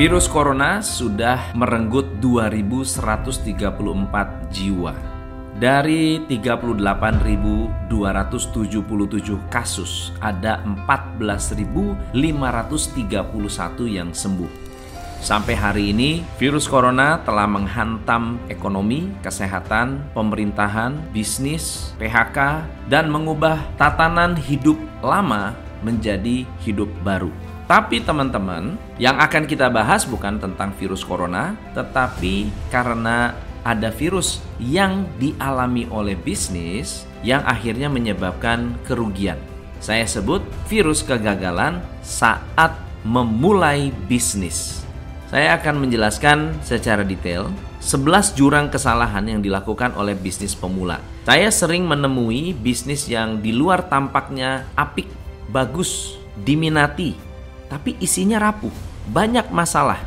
Virus corona sudah merenggut 2134 jiwa. Dari 38.277 kasus, ada 14.531 yang sembuh. Sampai hari ini, virus corona telah menghantam ekonomi, kesehatan, pemerintahan, bisnis, PHK, dan mengubah tatanan hidup lama menjadi hidup baru. Tapi teman-teman, yang akan kita bahas bukan tentang virus corona, tetapi karena ada virus yang dialami oleh bisnis yang akhirnya menyebabkan kerugian. Saya sebut virus kegagalan saat memulai bisnis. Saya akan menjelaskan secara detail 11 jurang kesalahan yang dilakukan oleh bisnis pemula. Saya sering menemui bisnis yang di luar tampaknya apik, bagus, diminati, tapi isinya rapuh, banyak masalah.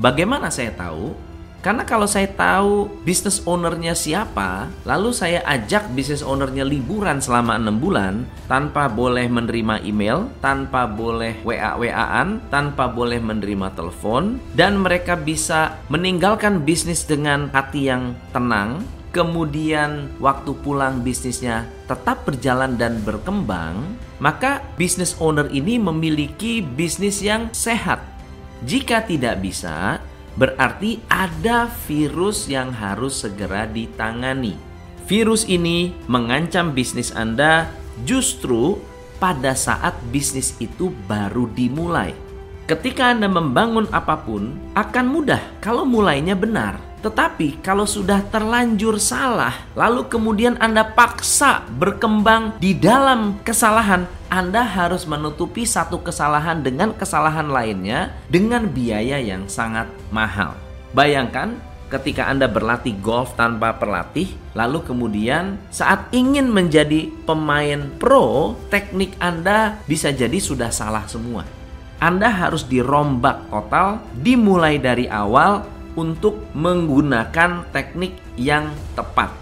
Bagaimana saya tahu? Karena kalau saya tahu bisnis ownernya siapa, lalu saya ajak bisnis ownernya liburan selama enam bulan tanpa boleh menerima email, tanpa boleh WA-WAan, tanpa boleh menerima telepon, dan mereka bisa meninggalkan bisnis dengan hati yang tenang, kemudian waktu pulang bisnisnya tetap berjalan dan berkembang, maka bisnis owner ini memiliki bisnis yang sehat. Jika tidak bisa, berarti ada virus yang harus segera ditangani. Virus ini mengancam bisnis Anda justru pada saat bisnis itu baru dimulai. Ketika Anda membangun apa pun, akan mudah kalau mulainya benar. Tetapi kalau sudah terlanjur salah, lalu kemudian Anda paksa berkembang di dalam kesalahan, Anda harus menutupi satu kesalahan dengan kesalahan lainnya dengan biaya yang sangat mahal. Bayangkan ketika Anda berlatih golf tanpa pelatih, lalu kemudian saat ingin menjadi pemain pro, teknik Anda bisa jadi sudah salah semua. Anda harus dirombak total, dimulai dari awal untuk menggunakan teknik yang tepat.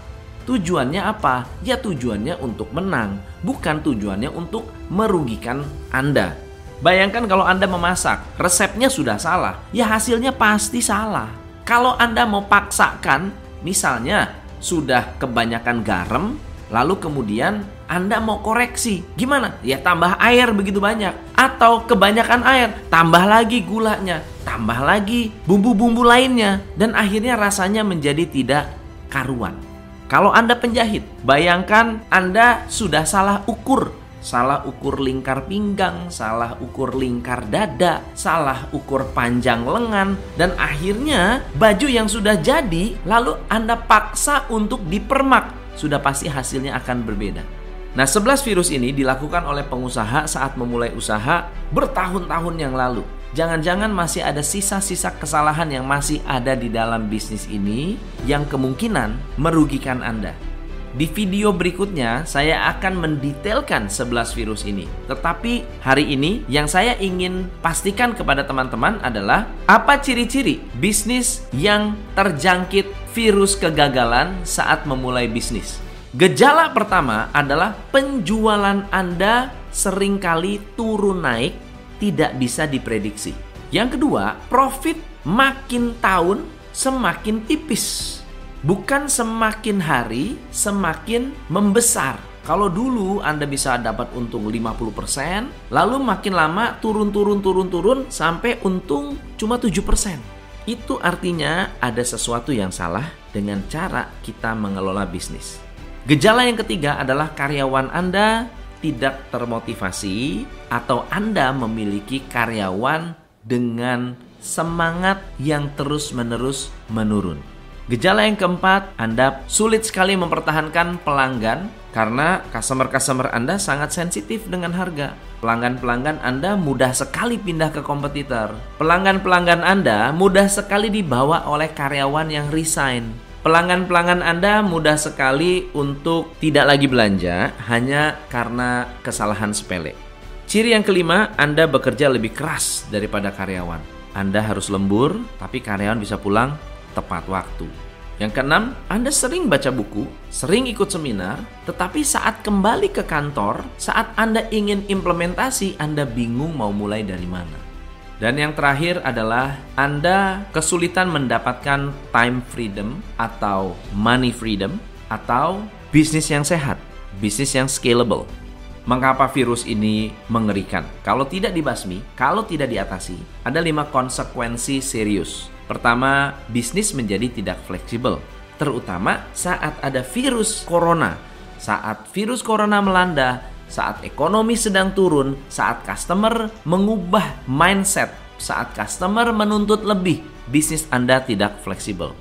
Tujuannya apa? Ya tujuannya untuk menang, bukan tujuannya untuk merugikan Anda. Bayangkan kalau Anda memasak, resepnya sudah salah, ya hasilnya pasti salah. Kalau Anda mau paksakan, misalnya sudah kebanyakan garam, lalu kemudian anda mau koreksi. Gimana? Ya tambah air begitu banyak. Atau kebanyakan air, tambah lagi gulanya, tambah lagi bumbu-bumbu lainnya. Dan akhirnya rasanya menjadi tidak karuan. Kalau Anda penjahit, bayangkan Anda sudah salah ukur. Salah ukur lingkar pinggang, salah ukur lingkar dada, salah ukur panjang lengan, dan akhirnya baju yang sudah jadi lalu Anda paksa untuk dipermak. Sudah pasti hasilnya akan berbeda. Nah, 11 virus ini dilakukan oleh pengusaha saat memulai usaha bertahun-tahun yang lalu. Jangan-jangan masih ada sisa-sisa kesalahan yang masih ada di dalam bisnis ini yang kemungkinan merugikan Anda. Di video berikutnya saya akan mendetailkan 11 virus ini. Tetapi hari ini yang saya ingin pastikan kepada teman-teman adalah apa ciri-ciri bisnis yang terjangkit virus kegagalan saat memulai bisnis. Gejala pertama adalah penjualan Anda sering kali turun naik tidak bisa diprediksi. Yang kedua, profit makin tahun semakin tipis. Bukan semakin hari semakin membesar. Kalau dulu Anda bisa dapat untung 50%, lalu makin lama turun turun turun turun sampai untung cuma 7%. Itu artinya ada sesuatu yang salah dengan cara kita mengelola bisnis. Gejala yang ketiga adalah karyawan Anda tidak termotivasi atau Anda memiliki karyawan dengan semangat yang terus-menerus menurun. Gejala yang keempat, Anda sulit sekali mempertahankan pelanggan karena customer-customer Anda sangat sensitif dengan harga. Pelanggan-pelanggan Anda mudah sekali pindah ke kompetitor. Pelanggan-pelanggan Anda mudah sekali dibawa oleh karyawan yang resign. Pelanggan-pelanggan Anda mudah sekali untuk tidak lagi belanja hanya karena kesalahan sepele. Ciri yang kelima, Anda bekerja lebih keras daripada karyawan. Anda harus lembur, tapi karyawan bisa pulang tepat waktu. Yang keenam, Anda sering baca buku, sering ikut seminar, tetapi saat kembali ke kantor, saat Anda ingin implementasi, Anda bingung mau mulai dari mana. Dan yang terakhir adalah Anda kesulitan mendapatkan time freedom atau money freedom atau bisnis yang sehat, bisnis yang scalable. Mengapa virus ini mengerikan? Kalau tidak dibasmi, kalau tidak diatasi, ada lima konsekuensi serius. Pertama, bisnis menjadi tidak fleksibel, terutama saat ada virus corona. Saat virus corona melanda, saat ekonomi sedang turun, saat customer mengubah mindset, saat customer menuntut lebih, bisnis Anda tidak fleksibel.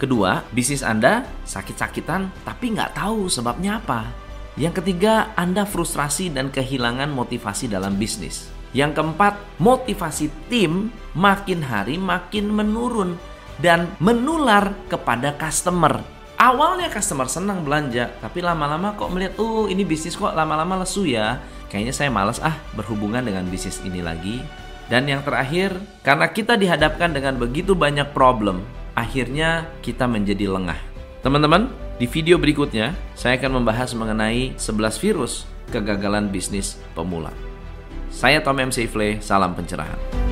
Kedua, bisnis Anda sakit-sakitan tapi nggak tahu sebabnya apa. Yang ketiga, Anda frustrasi dan kehilangan motivasi dalam bisnis. Yang keempat, motivasi tim makin hari makin menurun dan menular kepada customer awalnya customer senang belanja, tapi lama-lama kok melihat, oh ini bisnis kok lama-lama lesu ya. Kayaknya saya malas ah berhubungan dengan bisnis ini lagi. Dan yang terakhir, karena kita dihadapkan dengan begitu banyak problem, akhirnya kita menjadi lengah. Teman-teman, di video berikutnya saya akan membahas mengenai 11 virus kegagalan bisnis pemula. Saya Tom M. Safely, salam pencerahan.